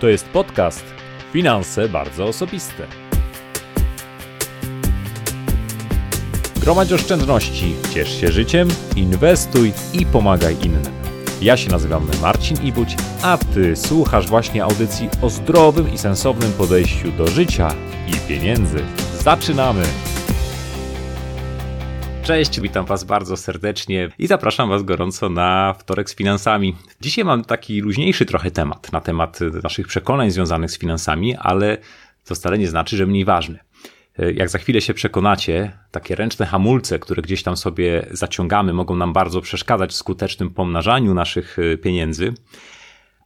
To jest podcast Finanse bardzo osobiste. Gromadź oszczędności, ciesz się życiem, inwestuj i pomagaj innym. Ja się nazywam Marcin Ibuć, a ty słuchasz właśnie audycji o zdrowym i sensownym podejściu do życia i pieniędzy. Zaczynamy! Cześć, witam Was bardzo serdecznie i zapraszam Was gorąco na wtorek z finansami. Dzisiaj mam taki luźniejszy trochę temat na temat naszych przekonań związanych z finansami, ale to wcale nie znaczy, że mniej ważny. Jak za chwilę się przekonacie, takie ręczne hamulce, które gdzieś tam sobie zaciągamy, mogą nam bardzo przeszkadzać w skutecznym pomnażaniu naszych pieniędzy.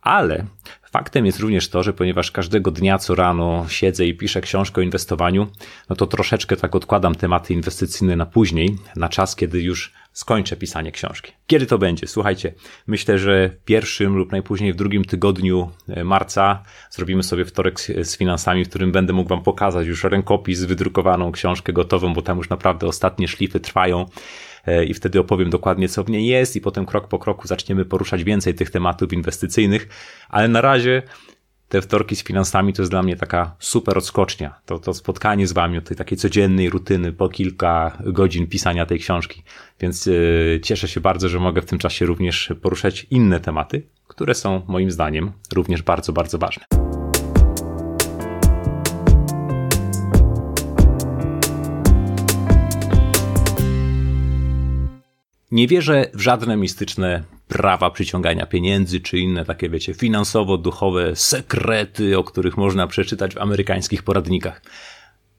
Ale faktem jest również to, że ponieważ każdego dnia co rano siedzę i piszę książkę o inwestowaniu, no to troszeczkę tak odkładam tematy inwestycyjne na później, na czas, kiedy już skończę pisanie książki. Kiedy to będzie? Słuchajcie, myślę, że w pierwszym lub najpóźniej w drugim tygodniu e, marca zrobimy sobie wtorek z finansami, w którym będę mógł Wam pokazać już rękopis, wydrukowaną książkę gotową, bo tam już naprawdę ostatnie szlify trwają i wtedy opowiem dokładnie, co w niej jest, i potem krok po kroku zaczniemy poruszać więcej tych tematów inwestycyjnych, ale na razie te wtorki z finansami to jest dla mnie taka super odskocznia. To, to spotkanie z wami od tej takiej codziennej rutyny po kilka godzin pisania tej książki. Więc yy, cieszę się bardzo, że mogę w tym czasie również poruszać inne tematy, które są moim zdaniem również bardzo, bardzo ważne. Nie wierzę w żadne mistyczne prawa przyciągania pieniędzy, czy inne takie, wiecie, finansowo-duchowe sekrety, o których można przeczytać w amerykańskich poradnikach.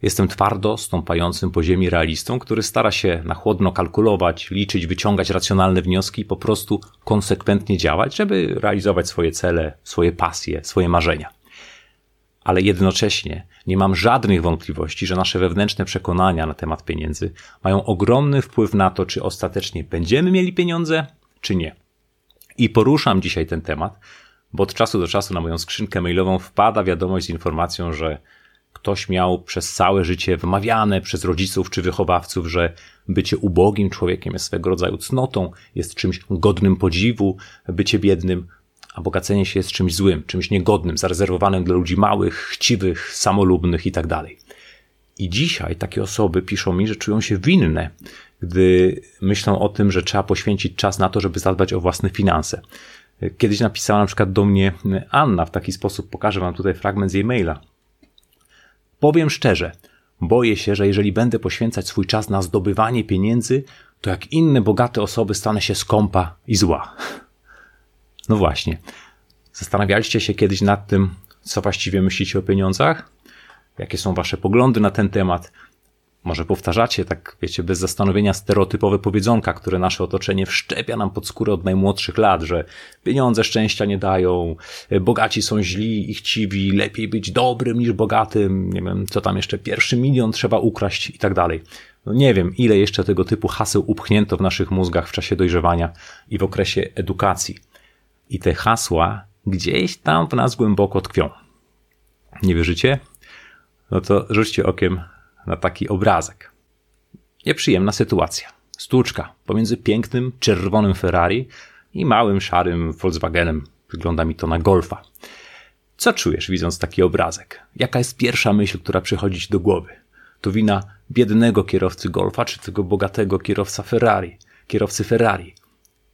Jestem twardo stąpającym po ziemi realistą, który stara się na chłodno kalkulować, liczyć, wyciągać racjonalne wnioski i po prostu konsekwentnie działać, żeby realizować swoje cele, swoje pasje, swoje marzenia. Ale jednocześnie nie mam żadnych wątpliwości, że nasze wewnętrzne przekonania na temat pieniędzy mają ogromny wpływ na to, czy ostatecznie będziemy mieli pieniądze, czy nie. I poruszam dzisiaj ten temat, bo od czasu do czasu na moją skrzynkę mailową wpada wiadomość z informacją, że ktoś miał przez całe życie wymawiane przez rodziców czy wychowawców, że bycie ubogim człowiekiem jest swego rodzaju cnotą, jest czymś godnym podziwu, bycie biednym, a bogacenie się jest czymś złym, czymś niegodnym, zarezerwowanym dla ludzi małych, chciwych, samolubnych itd. Tak I dzisiaj takie osoby piszą mi, że czują się winne gdy myślą o tym, że trzeba poświęcić czas na to, żeby zadbać o własne finanse. Kiedyś napisała na przykład do mnie Anna w taki sposób, pokażę wam tutaj fragment z jej maila. Powiem szczerze, boję się, że jeżeli będę poświęcać swój czas na zdobywanie pieniędzy, to jak inne bogate osoby stanę się skąpa i zła. No właśnie. Zastanawialiście się kiedyś nad tym, co właściwie myślicie o pieniądzach? Jakie są wasze poglądy na ten temat? Może powtarzacie, tak wiecie, bez zastanowienia stereotypowe powiedzonka, które nasze otoczenie wszczepia nam pod skórę od najmłodszych lat, że pieniądze szczęścia nie dają, bogaci są źli i chciwi, lepiej być dobrym niż bogatym, nie wiem, co tam jeszcze, pierwszy milion trzeba ukraść i tak dalej. No nie wiem, ile jeszcze tego typu haseł upchnięto w naszych mózgach w czasie dojrzewania i w okresie edukacji. I te hasła gdzieś tam w nas głęboko tkwią. Nie wierzycie? No to rzućcie okiem na taki obrazek. Nieprzyjemna sytuacja. Stłuczka pomiędzy pięknym, czerwonym Ferrari i małym, szarym Volkswagenem. Wygląda mi to na golfa. Co czujesz, widząc taki obrazek? Jaka jest pierwsza myśl, która przychodzi ci do głowy? To wina biednego kierowcy golfa, czy tego bogatego kierowca Ferrari, kierowcy Ferrari?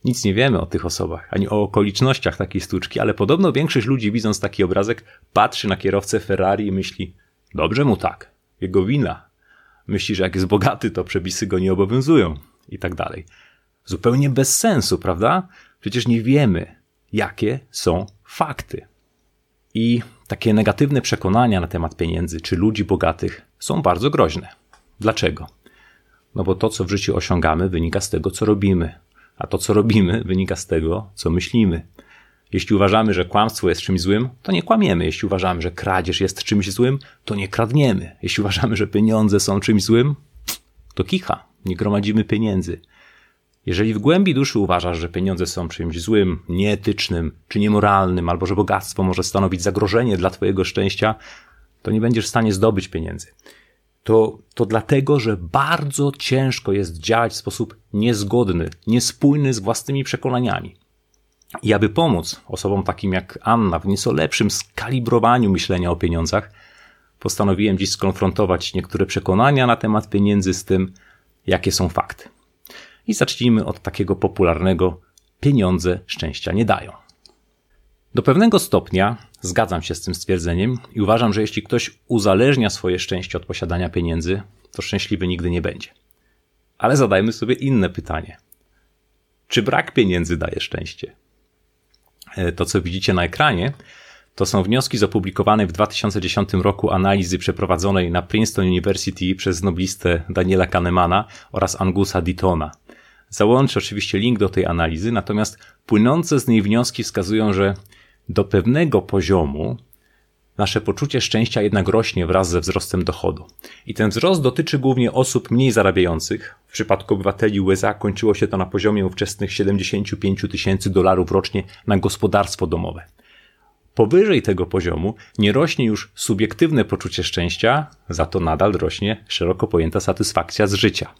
Nic nie wiemy o tych osobach, ani o okolicznościach takiej stłuczki, ale podobno większość ludzi, widząc taki obrazek, patrzy na kierowcę Ferrari i myśli: Dobrze mu tak, jego wina. Myśli, że jak jest bogaty, to przepisy go nie obowiązują i tak dalej. Zupełnie bez sensu, prawda? Przecież nie wiemy, jakie są fakty. I takie negatywne przekonania na temat pieniędzy czy ludzi bogatych są bardzo groźne. Dlaczego? No bo to, co w życiu osiągamy, wynika z tego, co robimy, a to, co robimy, wynika z tego, co myślimy. Jeśli uważamy, że kłamstwo jest czymś złym, to nie kłamiemy. Jeśli uważamy, że kradzież jest czymś złym, to nie kradniemy. Jeśli uważamy, że pieniądze są czymś złym, to kicha, nie gromadzimy pieniędzy. Jeżeli w głębi duszy uważasz, że pieniądze są czymś złym, nieetycznym czy niemoralnym, albo że bogactwo może stanowić zagrożenie dla Twojego szczęścia, to nie będziesz w stanie zdobyć pieniędzy. To, to dlatego, że bardzo ciężko jest działać w sposób niezgodny, niespójny z własnymi przekonaniami. I aby pomóc osobom takim jak Anna w nieco lepszym skalibrowaniu myślenia o pieniądzach, postanowiłem dziś skonfrontować niektóre przekonania na temat pieniędzy z tym, jakie są fakty. I zacznijmy od takiego popularnego pieniądze szczęścia nie dają. Do pewnego stopnia zgadzam się z tym stwierdzeniem i uważam, że jeśli ktoś uzależnia swoje szczęście od posiadania pieniędzy, to szczęśliwy nigdy nie będzie. Ale zadajmy sobie inne pytanie. Czy brak pieniędzy daje szczęście? E, to, co widzicie na ekranie, to są wnioski z opublikowanej w 2010 roku analizy przeprowadzonej na Princeton University przez noblistę Daniela Kahnemana oraz Angusa Ditona. Załączę oczywiście link do tej analizy, natomiast płynące z niej wnioski wskazują, że do pewnego poziomu nasze poczucie szczęścia jednak rośnie wraz ze wzrostem dochodu. I ten wzrost dotyczy głównie osób mniej zarabiających. W przypadku obywateli USA kończyło się to na poziomie ówczesnych 75 tysięcy dolarów rocznie na gospodarstwo domowe. Powyżej tego poziomu nie rośnie już subiektywne poczucie szczęścia, za to nadal rośnie szeroko pojęta satysfakcja z życia.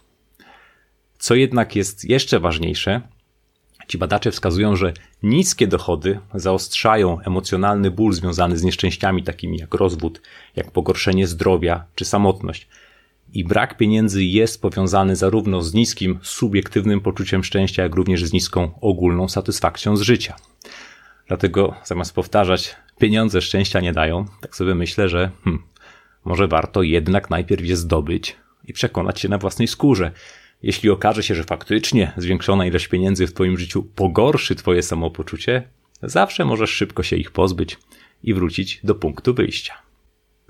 Co jednak jest jeszcze ważniejsze, ci badacze wskazują, że niskie dochody zaostrzają emocjonalny ból związany z nieszczęściami takimi jak rozwód, jak pogorszenie zdrowia czy samotność. I brak pieniędzy jest powiązany zarówno z niskim subiektywnym poczuciem szczęścia, jak również z niską ogólną satysfakcją z życia. Dlatego zamiast powtarzać, pieniądze szczęścia nie dają, tak sobie myślę, że hmm, może warto jednak najpierw je zdobyć i przekonać się na własnej skórze. Jeśli okaże się, że faktycznie zwiększona ilość pieniędzy w Twoim życiu pogorszy Twoje samopoczucie, zawsze możesz szybko się ich pozbyć i wrócić do punktu wyjścia.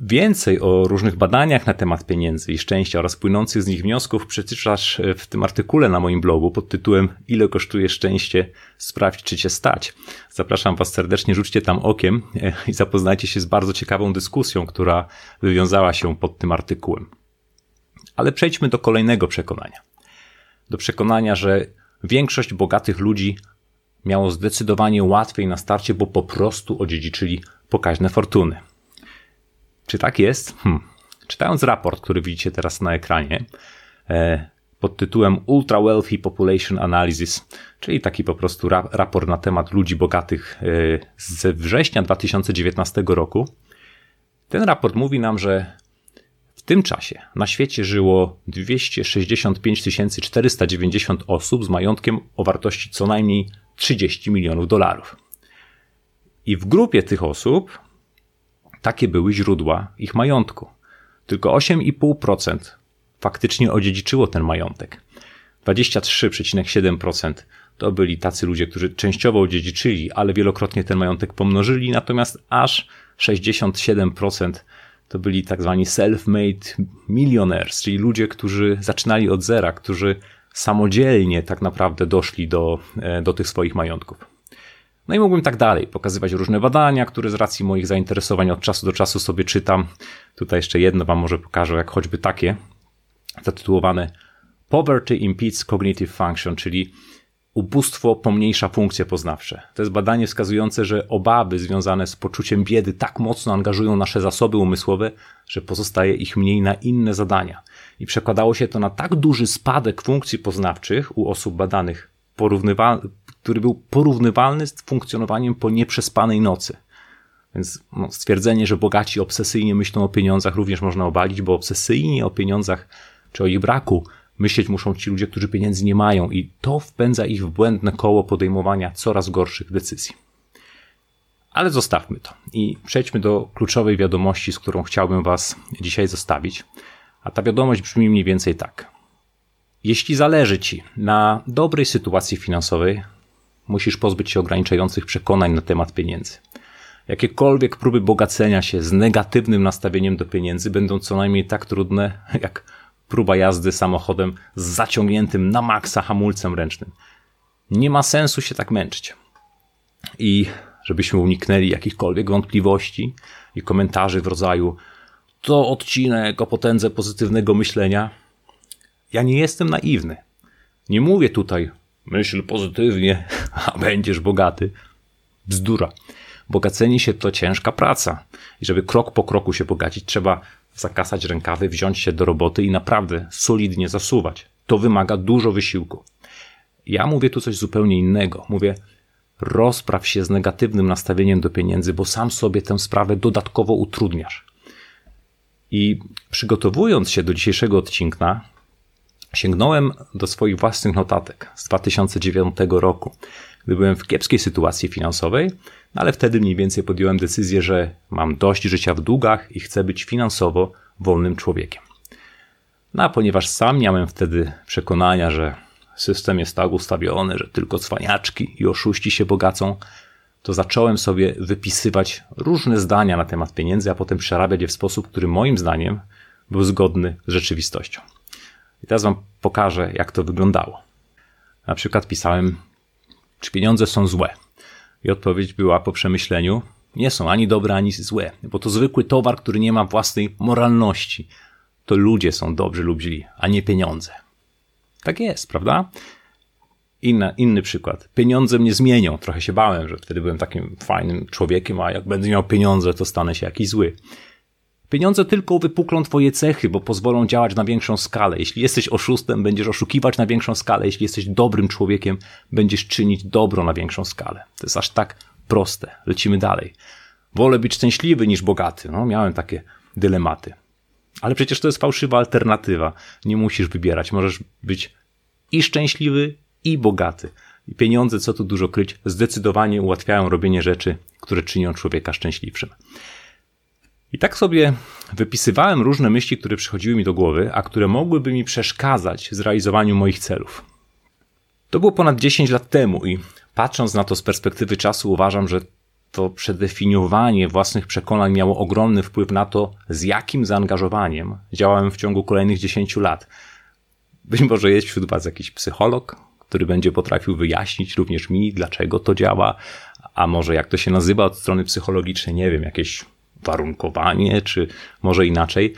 Więcej o różnych badaniach na temat pieniędzy i szczęścia oraz płynących z nich wniosków przeczytasz w tym artykule na moim blogu pod tytułem Ile kosztuje szczęście? Sprawdź, czy cię stać. Zapraszam Was serdecznie, rzućcie tam okiem e, i zapoznajcie się z bardzo ciekawą dyskusją, która wywiązała się pod tym artykułem. Ale przejdźmy do kolejnego przekonania. Do przekonania, że większość bogatych ludzi miało zdecydowanie łatwiej na starcie, bo po prostu odziedziczyli pokaźne fortuny. Czy tak jest? Hmm. Czytając raport, który widzicie teraz na ekranie, e, pod tytułem Ultra Wealthy Population Analysis, czyli taki po prostu ra raport na temat ludzi bogatych e, ze września 2019 roku. Ten raport mówi nam, że w tym czasie na świecie żyło 265 490 osób z majątkiem o wartości co najmniej 30 milionów dolarów. I w grupie tych osób takie były źródła ich majątku. Tylko 8,5% faktycznie odziedziczyło ten majątek. 23,7% to byli tacy ludzie, którzy częściowo odziedziczyli, ale wielokrotnie ten majątek pomnożyli, natomiast aż 67% to byli tak zwani self-made millionaires, czyli ludzie, którzy zaczynali od zera, którzy samodzielnie tak naprawdę doszli do, e, do tych swoich majątków. No i mógłbym tak dalej pokazywać różne badania, które z racji moich zainteresowań od czasu do czasu sobie czytam. Tutaj jeszcze jedno Wam może pokażę, jak choćby takie, zatytułowane Poverty impedes cognitive function, czyli ubóstwo pomniejsza funkcje poznawcze. To jest badanie wskazujące, że obawy związane z poczuciem biedy tak mocno angażują nasze zasoby umysłowe, że pozostaje ich mniej na inne zadania. I przekładało się to na tak duży spadek funkcji poznawczych u osób badanych, który był porównywalny z funkcjonowaniem po nieprzespanej nocy. Więc no, stwierdzenie, że bogaci obsesyjnie myślą o pieniądzach również można obalić, bo obsesyjnie o pieniądzach czy o ich braku myśleć muszą ci ludzie, którzy pieniędzy nie mają i to wpędza ich w błędne koło podejmowania coraz gorszych decyzji. Ale zostawmy to i przejdźmy do kluczowej wiadomości, z którą chciałbym Was dzisiaj zostawić. A ta wiadomość brzmi mniej więcej tak. Jeśli zależy Ci na dobrej sytuacji finansowej, musisz pozbyć się ograniczających przekonań na temat pieniędzy. Jakiekolwiek próby bogacenia się z negatywnym nastawieniem do pieniędzy będą co najmniej tak trudne, jak próba jazdy samochodem z zaciągniętym na maksa hamulcem ręcznym. Nie ma sensu się tak męczyć. I żebyśmy uniknęli jakichkolwiek wątpliwości i komentarzy w rodzaju to odcinek o potędze pozytywnego myślenia. Ja nie jestem naiwny. Nie mówię tutaj myśl pozytywnie, a będziesz bogaty. Bzdura. Bogacenie się to ciężka praca. I żeby krok po kroku się bogacić, trzeba zakasać rękawy, wziąć się do roboty i naprawdę solidnie zasuwać. To wymaga dużo wysiłku. Ja mówię tu coś zupełnie innego. Mówię, rozpraw się z negatywnym nastawieniem do pieniędzy, bo sam sobie tę sprawę dodatkowo utrudniasz. I przygotowując się do dzisiejszego odcinka, sięgnąłem do swoich własnych notatek z 2009 roku, gdy byłem w kiepskiej sytuacji finansowej, no ale wtedy mniej więcej podjąłem decyzję, że mam dość życia w długach i chcę być finansowo wolnym człowiekiem. No a ponieważ sam miałem wtedy przekonania, że system jest tak ustawiony, że tylko cwaniaczki i oszuści się bogacą, to zacząłem sobie wypisywać różne zdania na temat pieniędzy, a potem przerabiać je w sposób, który moim zdaniem był zgodny z rzeczywistością. I teraz Wam pokażę, jak to wyglądało. Na przykład pisałem, czy pieniądze są złe? I odpowiedź była po przemyśleniu, nie są ani dobre, ani złe, bo to zwykły towar, który nie ma własnej moralności. To ludzie są dobrzy lub źli, a nie pieniądze. Tak jest, prawda? Inna, inny przykład. Pieniądze mnie zmienią. Trochę się bałem, że wtedy byłem takim fajnym człowiekiem, a jak będę miał pieniądze, to stanę się jakiś zły. Pieniądze tylko wypuklą twoje cechy, bo pozwolą działać na większą skalę. Jeśli jesteś oszustem, będziesz oszukiwać na większą skalę. Jeśli jesteś dobrym człowiekiem, będziesz czynić dobro na większą skalę. To jest aż tak proste. Lecimy dalej. Wolę być szczęśliwy niż bogaty. No, miałem takie dylematy. Ale przecież to jest fałszywa alternatywa. Nie musisz wybierać. Możesz być i szczęśliwy, i bogaty. I pieniądze, co tu dużo kryć, zdecydowanie ułatwiają robienie rzeczy, które czynią człowieka szczęśliwszym. I tak sobie wypisywałem różne myśli, które przychodziły mi do głowy, a które mogłyby mi przeszkadzać w zrealizowaniu moich celów. To było ponad 10 lat temu i patrząc na to z perspektywy czasu, uważam, że to przedefiniowanie własnych przekonań miało ogromny wpływ na to, z jakim zaangażowaniem działałem w ciągu kolejnych 10 lat. Być może jest wśród Was jakiś psycholog, który będzie potrafił wyjaśnić również mi, dlaczego to działa, a może jak to się nazywa od strony psychologicznej, nie wiem, jakieś warunkowanie, czy może inaczej,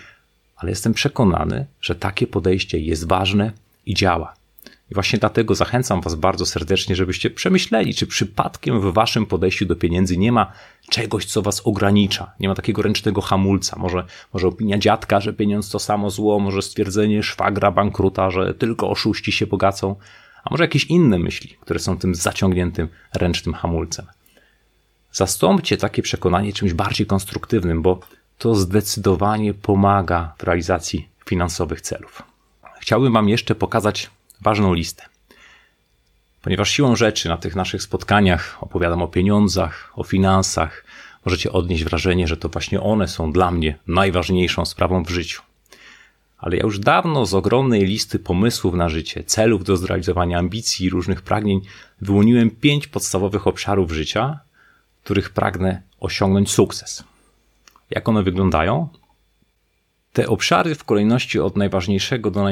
ale jestem przekonany, że takie podejście jest ważne i działa. I właśnie dlatego zachęcam Was bardzo serdecznie, żebyście przemyśleli, czy przypadkiem w Waszym podejściu do pieniędzy nie ma czegoś, co Was ogranicza. Nie ma takiego ręcznego hamulca. Może, może opinia dziadka, że pieniądz to samo zło, może stwierdzenie szwagra bankruta, że tylko oszuści się bogacą, a może jakieś inne myśli, które są tym zaciągniętym ręcznym hamulcem. Zastąpcie takie przekonanie czymś bardziej konstruktywnym, bo to zdecydowanie pomaga w realizacji finansowych celów. Chciałbym Wam jeszcze pokazać ważną listę. Ponieważ siłą rzeczy na tych naszych spotkaniach opowiadam o pieniądzach, o finansach, możecie odnieść wrażenie, że to właśnie one są dla mnie najważniejszą sprawą w życiu. Ale ja już dawno z ogromnej listy pomysłów na życie, celów do zrealizowania ambicji i różnych pragnień wyłoniłem pięć podstawowych obszarów życia, których pragnę osiągnąć sukces. Jak one wyglądają? Te obszary w kolejności od najważniejszego do,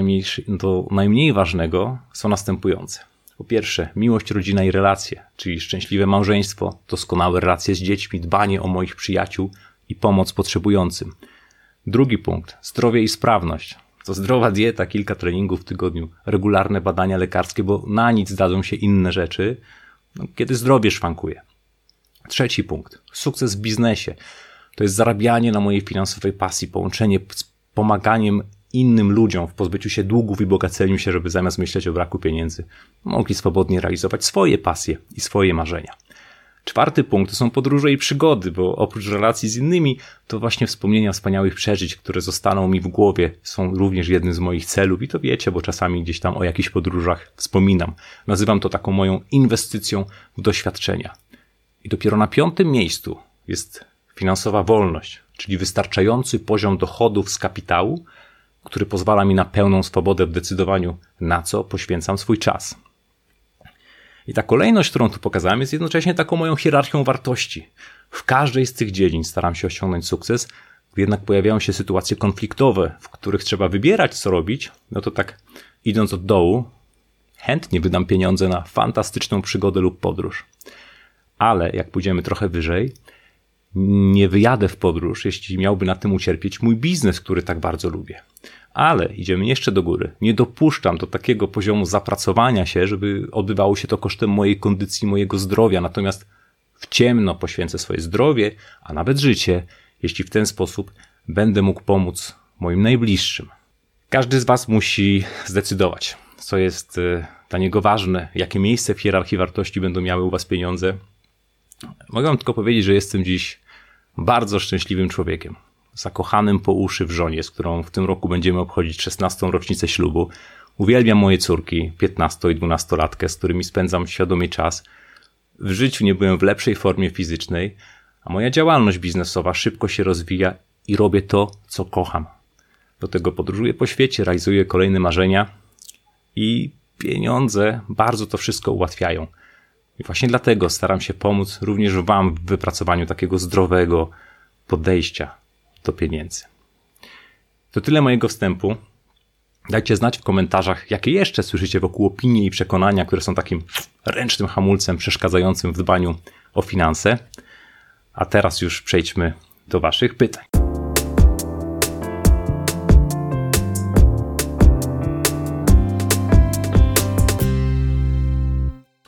do najmniej ważnego są następujące. Po pierwsze, miłość, rodzina i relacje, czyli szczęśliwe małżeństwo, doskonałe relacje z dziećmi, dbanie o moich przyjaciół i pomoc potrzebującym. Drugi punkt, zdrowie i sprawność. To zdrowa dieta, kilka treningów w tygodniu, regularne badania lekarskie, bo na nic dadzą się inne rzeczy, no, kiedy zdrowie szwankuje. Trzeci punkt. Sukces w biznesie. To jest zarabianie na mojej finansowej pasji, połączenie z pomaganiem innym ludziom w pozbyciu się długów i bogaceniu się, żeby zamiast myśleć o braku pieniędzy, mogli swobodnie realizować swoje pasje i swoje marzenia. Czwarty punkt to są podróże i przygody, bo oprócz relacji z innymi, to właśnie wspomnienia wspaniałych przeżyć, które zostaną mi w głowie, są również jednym z moich celów i to wiecie, bo czasami gdzieś tam o jakichś podróżach wspominam. Nazywam to taką moją inwestycją w doświadczenia. I dopiero na piątym miejscu jest finansowa wolność, czyli wystarczający poziom dochodów z kapitału, który pozwala mi na pełną swobodę w decydowaniu, na co poświęcam swój czas. I ta kolejność, którą tu pokazałem, jest jednocześnie taką moją hierarchią wartości. W każdej z tych dziedzin staram się osiągnąć sukces, jednak pojawiają się sytuacje konfliktowe, w których trzeba wybierać, co robić, no to tak idąc od dołu, chętnie wydam pieniądze na fantastyczną przygodę lub podróż ale jak pójdziemy trochę wyżej, nie wyjadę w podróż, jeśli miałby na tym ucierpieć mój biznes, który tak bardzo lubię. Ale idziemy jeszcze do góry. Nie dopuszczam do takiego poziomu zapracowania się, żeby odbywało się to kosztem mojej kondycji, mojego zdrowia. Natomiast w ciemno poświęcę swoje zdrowie, a nawet życie, jeśli w ten sposób będę mógł pomóc moim najbliższym. Każdy z Was musi zdecydować, co jest e, dla niego ważne, jakie miejsce w hierarchii wartości będą miały u Was pieniądze. Mogę Wam tylko powiedzieć, że jestem dziś bardzo szczęśliwym człowiekiem. Zakochanym po uszy w żonie, z którą w tym roku będziemy obchodzić 16. rocznicę ślubu. Uwielbiam moje córki, 15 i 12 latkę, z którymi spędzam świadomie czas. W życiu nie byłem w lepszej formie fizycznej, a moja działalność biznesowa szybko się rozwija i robię to, co kocham. Do tego podróżuję po świecie, realizuję kolejne marzenia i pieniądze bardzo to wszystko ułatwiają. I właśnie dlatego staram się pomóc również Wam w wypracowaniu takiego zdrowego podejścia do pieniędzy. To tyle mojego wstępu. Dajcie znać w komentarzach, jakie jeszcze słyszycie wokół opinie i przekonania, które są takim ręcznym hamulcem przeszkadzającym w dbaniu o finanse. A teraz już przejdźmy do Waszych pytań.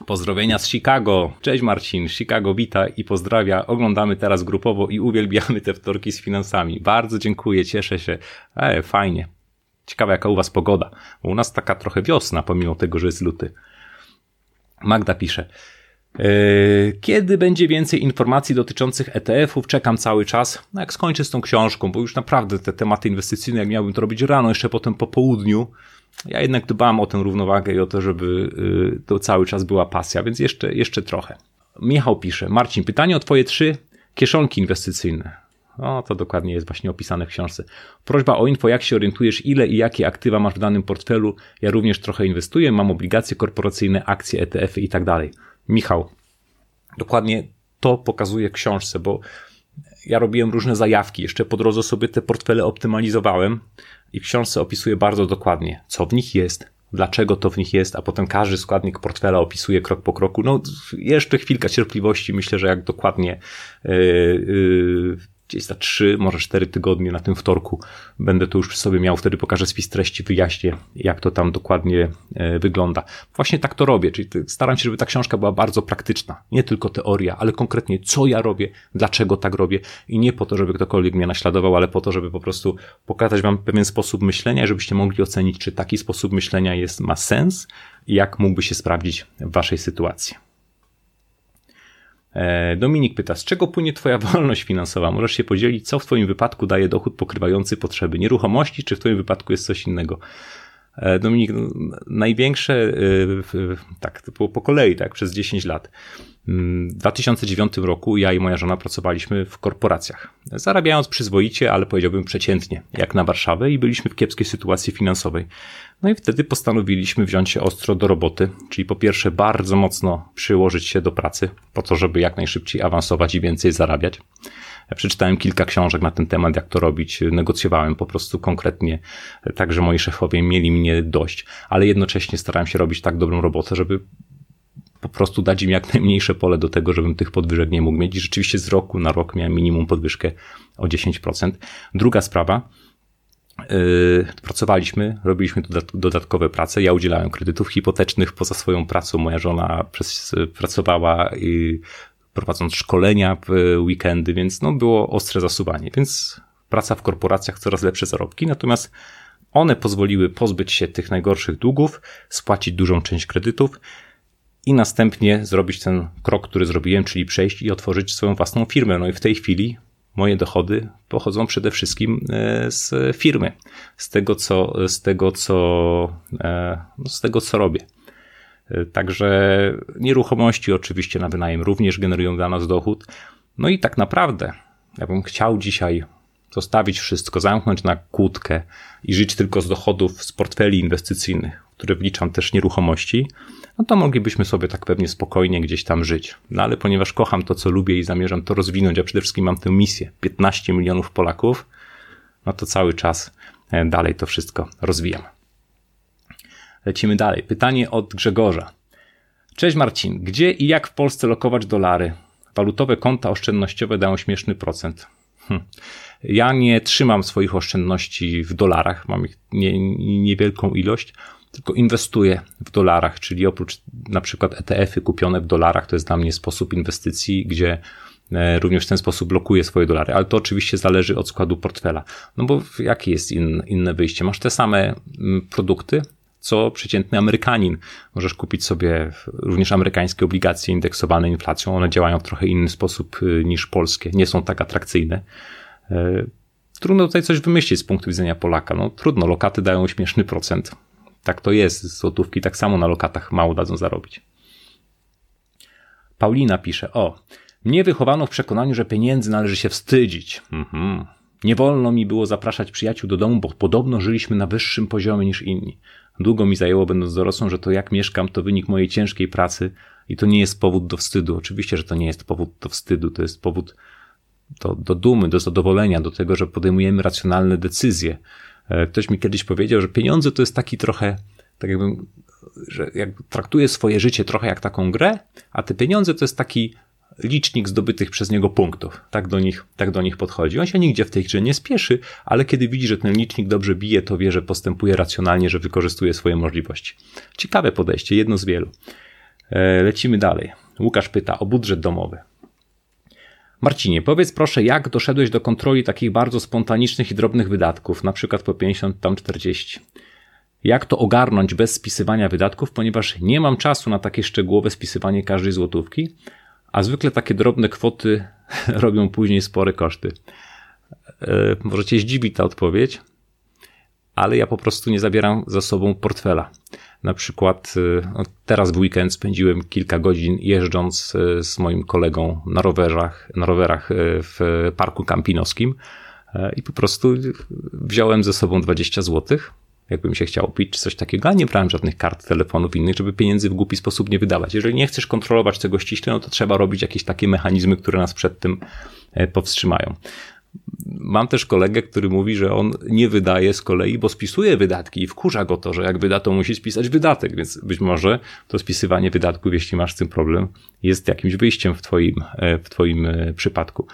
Pozdrowienia z Chicago. Cześć Marcin, Chicago wita i pozdrawia. Oglądamy teraz grupowo i uwielbiamy te wtorki z finansami. Bardzo dziękuję, cieszę się. E, fajnie. Ciekawe jaka u was pogoda. Bo u nas taka trochę wiosna, pomimo tego, że jest luty. Magda pisze. E, kiedy będzie więcej informacji dotyczących ETF-ów? Czekam cały czas. No jak skończę z tą książką, bo już naprawdę te tematy inwestycyjne, jak miałbym to robić rano, jeszcze potem po południu, ja jednak dbam o tę równowagę i o to, żeby y, to cały czas była pasja, więc jeszcze, jeszcze trochę. Michał pisze, Marcin, pytanie o twoje trzy kieszonki inwestycyjne. O, to dokładnie jest właśnie opisane w książce. Prośba o info, jak się orientujesz, ile i jakie aktywa masz w danym portfelu. Ja również trochę inwestuję, mam obligacje korporacyjne, akcje, ETF-y i tak dalej. Michał, dokładnie to pokazuje w książce, bo ja robiłem różne zajawki, jeszcze po drodze sobie te portfele optymalizowałem i w książce opisuje bardzo dokładnie, co w nich jest, dlaczego to w nich jest, a potem każdy składnik portfela opisuje krok po kroku. No, jeszcze chwilka cierpliwości, myślę, że jak dokładnie yy, yy, gdzieś za 3, może 4 tygodnie na tym wtorku będę to już przy sobie miał, wtedy pokażę spis treści, wyjaśnię, jak to tam dokładnie e, wygląda. Właśnie tak to robię, czyli staram się, żeby ta książka była bardzo praktyczna. Nie tylko teoria, ale konkretnie co ja robię, dlaczego tak robię i nie po to, żeby ktokolwiek mnie naśladował, ale po to, żeby po prostu pokazać wam pewien sposób myślenia, żebyście mogli ocenić, czy taki sposób myślenia jest, ma sens i jak mógłby się sprawdzić w waszej sytuacji. E, Dominik pyta, z czego płynie Twoja wolność finansowa? Możesz się podzielić, co w Twoim wypadku daje dochód pokrywający potrzeby nieruchomości, czy w Twoim wypadku jest coś innego? E, Dominik, no, największe, e, tak, to było po kolei, tak, przez 10 lat. W 2009 roku ja i moja żona pracowaliśmy w korporacjach, zarabiając przyzwoicie, ale powiedziałbym przeciętnie, jak na Warszawę i byliśmy w kiepskiej sytuacji finansowej. No i wtedy postanowiliśmy wziąć się ostro do roboty, czyli po pierwsze bardzo mocno przyłożyć się do pracy, po to, żeby jak najszybciej awansować i więcej zarabiać. Ja przeczytałem kilka książek na ten temat, jak to robić, negocjowałem po prostu konkretnie, tak że moi szefowie mieli mnie dość, ale jednocześnie starałem się robić tak dobrą robotę, żeby po prostu dać im jak najmniejsze pole do tego, żebym tych podwyżek nie mógł mieć. I rzeczywiście z roku na rok miałem minimum podwyżkę o 10%. Druga sprawa, Yy, pracowaliśmy, robiliśmy dodatkowe prace. Ja udzielałem kredytów hipotecznych poza swoją pracą. Moja żona pracowała i prowadząc szkolenia w weekendy, więc no, było ostre zasuwanie. Więc praca w korporacjach, coraz lepsze zarobki. Natomiast one pozwoliły pozbyć się tych najgorszych długów, spłacić dużą część kredytów i następnie zrobić ten krok, który zrobiłem, czyli przejść i otworzyć swoją własną firmę. No i w tej chwili moje dochody pochodzą przede wszystkim e, z firmy, z tego, co, z tego, co, e, no, z tego, co robię. E, także nieruchomości oczywiście na wynajem również generują dla nas dochód. No i tak naprawdę, ja bym chciał dzisiaj zostawić wszystko, zamknąć na kłódkę i żyć tylko z dochodów z portfeli inwestycyjnych, które wliczam też nieruchomości, no to moglibyśmy sobie tak pewnie spokojnie gdzieś tam żyć. No ale ponieważ kocham to, co lubię i zamierzam to rozwinąć, a przede wszystkim mam tę misję 15 milionów Polaków, no to cały czas e, dalej to wszystko rozwijam. Lecimy dalej. Pytanie od Grzegorza. Cześć Marcin, gdzie i jak w Polsce lokować dolary? Walutowe konta oszczędnościowe dają śmieszny procent. Hm. Ja nie trzymam swoich oszczędności w dolarach, mam ich nie, niewielką ilość tylko inwestuję w dolarach, czyli oprócz na przykład ETF-y kupione w dolarach, to jest dla mnie sposób inwestycji, gdzie e, również w ten sposób blokuję swoje dolary, ale to oczywiście zależy od składu portfela. No bo jakie jest in, inne wyjście? Masz te same mm, produkty, co przeciętny Amerykanin. Możesz kupić sobie również amerykańskie obligacje indeksowane inflacją. One działają w trochę inny sposób y, niż polskie. Nie są tak atrakcyjne. E, trudno tutaj coś wymyślić z punktu widzenia Polaka. No trudno, lokaty dają śmieszny procent. Tak to jest. Złotówki tak samo na lokatach mało dadzą zarobić. Paulina pisze, o, mnie wychowano w przekonaniu, że pieniędzy należy się wstydzić. Mhm. Nie wolno mi było zapraszać przyjaciół do domu, bo podobno żyliśmy na wyższym poziomie niż inni. Długo mi zajęło, będąc dorosłą, że to jak mieszkam, to wynik mojej ciężkiej pracy i to nie jest powód do wstydu. Oczywiście, że to nie jest powód do wstydu, to jest powód do, do dumy, do zadowolenia, do tego, że podejmujemy racjonalne decyzje. E, ktoś mi kiedyś powiedział, że pieniądze to jest taki trochę, tak jakbym, że jakby traktuje swoje życie trochę jak taką grę, a te pieniądze to jest taki licznik zdobytych przez niego punktów. Tak do nich, tak do nich podchodzi. On się nigdzie w tej grze nie spieszy, ale kiedy widzi, że ten licznik dobrze bije, to wie, że postępuje racjonalnie, że wykorzystuje swoje możliwości. Ciekawe podejście, jedno z wielu. E, lecimy dalej. Łukasz pyta o budżet domowy. Marcinie, powiedz proszę, jak doszedłeś do kontroli takich bardzo spontanicznych i drobnych wydatków, na przykład po 50, tam 40? Jak to ogarnąć bez spisywania wydatków, ponieważ nie mam czasu na takie szczegółowe spisywanie każdej złotówki, a zwykle takie drobne kwoty robią później spore koszty. E, Możecie zdziwi ta odpowiedź, ale ja po prostu nie zabieram za sobą portfela. Na przykład e, teraz w weekend spędziłem kilka godzin jeżdżąc e, z moim kolegą na rowerach, na rowerach w parku kampinowskim i po prostu wziąłem ze sobą 20 złotych jakbym się chciał pić, czy coś takiego, a nie brałem żadnych kart, telefonów innych, żeby pieniędzy w głupi sposób nie wydawać. Jeżeli nie chcesz kontrolować tego ściśle, no to trzeba robić jakieś takie mechanizmy, które nas przed tym e, powstrzymają. Mam też kolegę, który mówi, że on nie wydaje z kolei, bo spisuje wydatki i wkurza go to, że jak wyda, to musi spisać wydatek, więc być może to spisywanie wydatków, jeśli masz z tym problem, jest jakimś wyjściem w twoim, e, w twoim e, przypadku.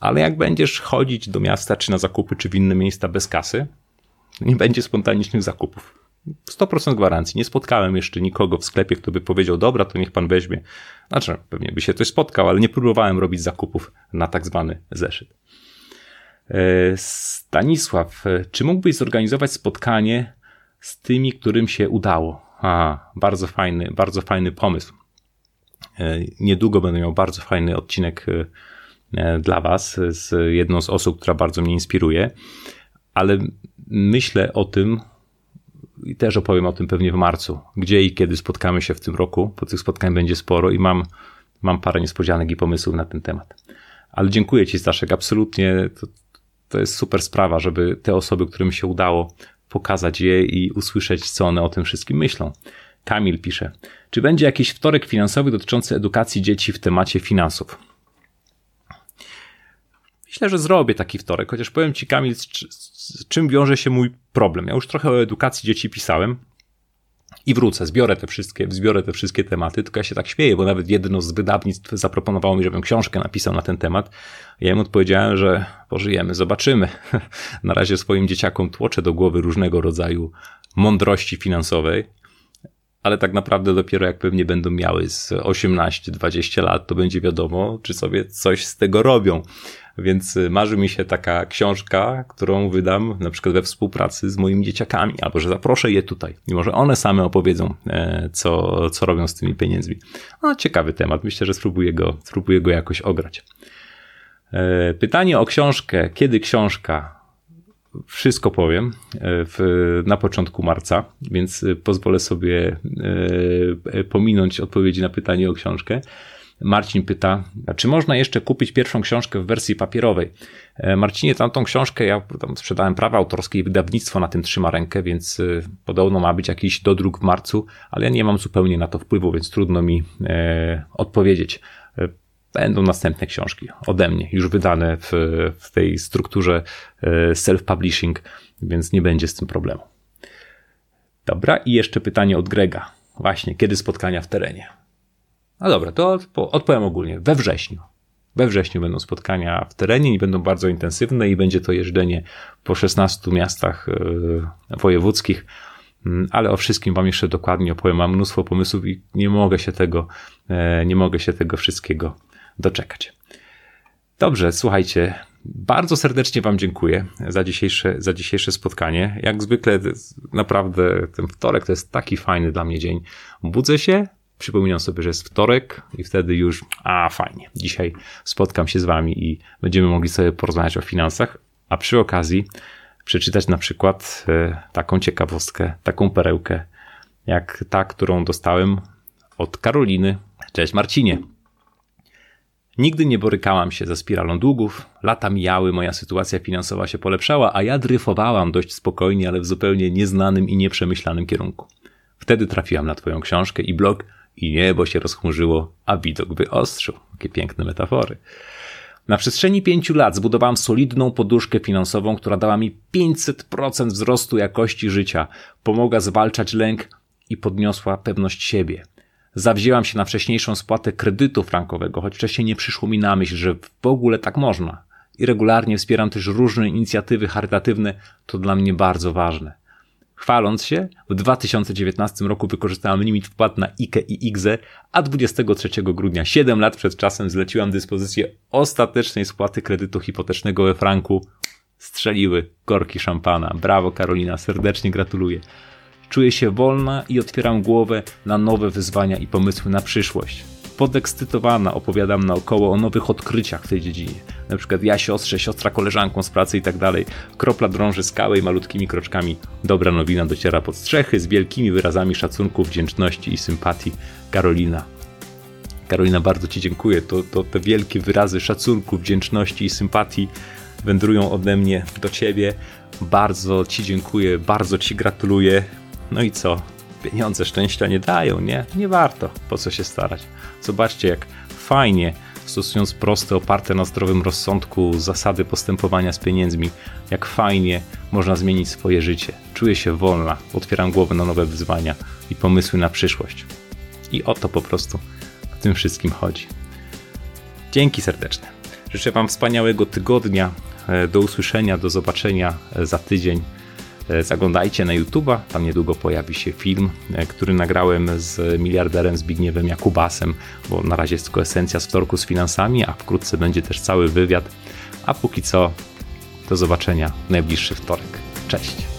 Ale jak będziesz chodzić do miasta, czy na zakupy, czy w inne miejsca bez kasy, nie będzie spontanicznych zakupów. 100% gwarancji. Nie spotkałem jeszcze nikogo w sklepie, kto by powiedział, dobra, to niech pan weźmie. Znaczy, pewnie by się ktoś spotkał, ale nie próbowałem robić zakupów na tak zwany zeszyt. E, Stanisław, e, czy mógłbyś zorganizować spotkanie z tymi, którym się udało? A, bardzo fajny, bardzo fajny pomysł. E, niedługo będę miał bardzo fajny odcinek dla Was z jedną z osób, która bardzo mnie inspiruje, ale myślę o tym i też opowiem o tym pewnie w marcu, gdzie i kiedy spotkamy się w tym roku, bo tych spotkań będzie sporo i mam, mam parę niespodzianek i pomysłów na ten temat. Ale dziękuję Ci, Staszek, absolutnie to, to jest super sprawa, żeby te osoby, którym się udało, pokazać je i usłyszeć, co one o tym wszystkim myślą. Kamil pisze, czy będzie jakiś wtorek finansowy dotyczący edukacji dzieci w temacie finansów? Myślę, że zrobię taki wtorek, chociaż powiem Ci, Kamil, z, z czym wiąże się mój problem. Ja już trochę o edukacji dzieci pisałem i wrócę, zbiorę te wszystkie, zbiorę te wszystkie tematy, tylko ja się tak śmieję, bo nawet jedno z wydawnictw zaproponowało mi, żebym książkę napisał na ten temat. Ja im odpowiedziałem, że pożyjemy, zobaczymy. Na razie swoim dzieciakom tłoczę do głowy różnego rodzaju mądrości finansowej, ale tak naprawdę dopiero jak pewnie będą miały z 18-20 lat, to będzie wiadomo, czy sobie coś z tego robią. Więc y, marzy mi się taka książka, którą wydam na przykład we współpracy z moimi dzieciakami, albo że zaproszę je tutaj i może one same opowiedzą, e, co, co robią z tymi pieniędzmi. No, ciekawy temat. Myślę, że spróbuję go, spróbuję go jakoś ograć. E, pytanie o książkę. Kiedy książka? Wszystko powiem e, w, na początku marca, więc pozwolę sobie pominąć odpowiedzi na pytanie o książkę. Marcin pyta, czy można jeszcze kupić pierwszą książkę w wersji papierowej? E, Marcinie, tamtą książkę ja tam sprzedałem prawa autorskie i wydawnictwo na tym trzyma rękę, więc e, podobno ma być jakiś dodruk w marcu, ale ja nie mam zupełnie na to wpływu, więc trudno mi e, odpowiedzieć. E, będą następne książki ode mnie, już wydane w, w tej strukturze self-publishing, więc nie będzie z tym problemu. Dobra, i jeszcze pytanie od Grega. Właśnie, kiedy spotkania w terenie? No dobra, to odpowiem ogólnie. We wrześniu. We wrześniu będą spotkania w terenie i będą bardzo intensywne i będzie to jeżdżenie po 16 miastach e, wojewódzkich, mm, ale o wszystkim wam jeszcze dokładnie opowiem. Mam mnóstwo pomysłów i nie mogę się tego, e, nie mogę się tego wszystkiego doczekać. Dobrze, słuchajcie, Bardzo serdecznie Wam dziękuję za dzisiejsze, za dzisiejsze spotkanie. Jak zwykle, naprawdę ten wtorek to jest taki fajny dla mnie dzień. Budzę się, przypominam sobie, że jest wtorek i wtedy już, a fajnie, dzisiaj spotkam się z Wami i będziemy mogli sobie porozmawiać o finansach, a przy okazji przeczytać na przykład e, taką ciekawostkę, taką perełkę, jak ta, którą dostałem od Karoliny. Cześć Marcinie. Nigdy nie borykałam się ze spiralą długów, lata mijały, moja sytuacja finansowa się polepszała, a ja dryfowałam dość spokojnie, ale w zupełnie nieznanym i nieprzemyślanym kierunku. Wtedy trafiłam na Twoją książkę i blog i niebo się rozchmurzyło, a widok wyostrzył. Jakie piękne metafory. Na przestrzeni pięciu lat zbudowałam solidną poduszkę finansową, która dała mi 500% wzrostu jakości życia, pomogła zwalczać lęk i podniosła pewność siebie. Zawzięłam się na wcześniejszą spłatę kredytu frankowego, choć wcześniej nie przyszło mi na myśl, że w ogóle tak można. I regularnie wspieram też różne inicjatywy charytatywne, to dla mnie bardzo ważne. Chwaląc się, w 2019 roku wykorzystałem limit wpłat na IKE i IGZE, a 23 grudnia, 7 lat przed czasem, zleciłam dyspozycję ostatecznej spłaty kredytu hipotecznego we franku. Strzeliły korki szampana. Brawo Karolina, serdecznie gratuluję. Czuję się wolna i otwieram głowę na nowe wyzwania i pomysły na przyszłość. Podekscytowana opowiadam naokoło o nowych odkryciach w tej dziedzinie. Na przykład ja siostrze, siostra koleżanką z pracy i tak dalej. Kropla drąży skałę i malutkimi kroczkami dobra nowina dociera pod strzechy z wielkimi wyrazami szacunku, wdzięczności i sympatii. Karolina. Karolina, bardzo Ci dziękuję. To, to te wielkie wyrazy szacunku, wdzięczności i sympatii wędrują ode mnie do Ciebie. Bardzo Ci dziękuję, bardzo Ci gratuluję. No i co? Pieniądze szczęścia nie dają, nie? Nie warto. Po co się starać? Zobaczcie, jak fajnie, stosując proste, oparte na zdrowym rozsądku zasady postępowania z pieniędzmi, jak fajnie można zmienić swoje życie. Czuję się wolna, otwieram głowę na nowe wyzwania i pomysły na przyszłość. I o to po prostu w tym wszystkim chodzi. Dzięki serdeczne. Życzę Wam wspaniałego tygodnia. E, do usłyszenia, do zobaczenia e, za tydzień. E, zaglądajcie na YouTube'a, tam niedługo pojawi się film, e, który nagrałem z miliarderem Zbigniewem Jakubasem, bo na razie jest tylko esencja z wtorku z finansami, a wkrótce będzie też cały wywiad. A póki co, do zobaczenia w najbliższy wtorek. Cześć!